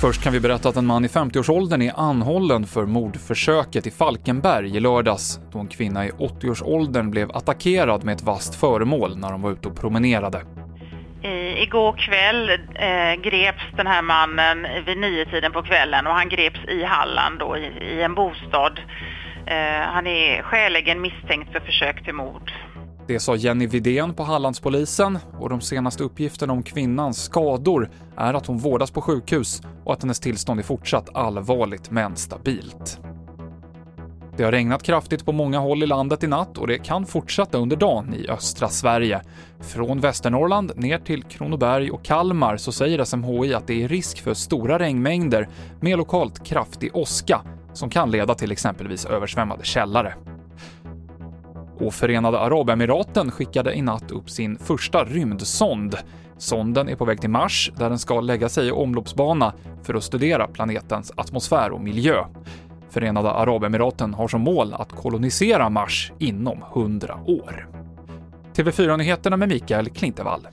Först kan vi berätta att en man i 50-årsåldern är anhållen för mordförsöket i Falkenberg i lördags, då en kvinna i 80-årsåldern blev attackerad med ett vasst föremål när de var ute och promenerade. I, igår kväll eh, greps den här mannen vid nio tiden på kvällen och han greps i Halland då, i, i en bostad. Eh, han är skäligen misstänkt för försök till mord. Det sa Jenny Vidén på Hallandspolisen och de senaste uppgifterna om kvinnans skador är att hon vårdas på sjukhus och att hennes tillstånd är fortsatt allvarligt men stabilt. Det har regnat kraftigt på många håll i landet i natt och det kan fortsätta under dagen i östra Sverige. Från Västernorrland ner till Kronoberg och Kalmar så säger SMHI att det är risk för stora regnmängder med lokalt kraftig åska som kan leda till exempelvis översvämmade källare. Och Förenade Arabemiraten skickade i natt upp sin första rymdsond. Sonden är på väg till Mars, där den ska lägga sig i omloppsbana för att studera planetens atmosfär och miljö. Förenade Arabemiraten har som mål att kolonisera Mars inom 100 år. TV4-nyheterna med Mikael Klintevall.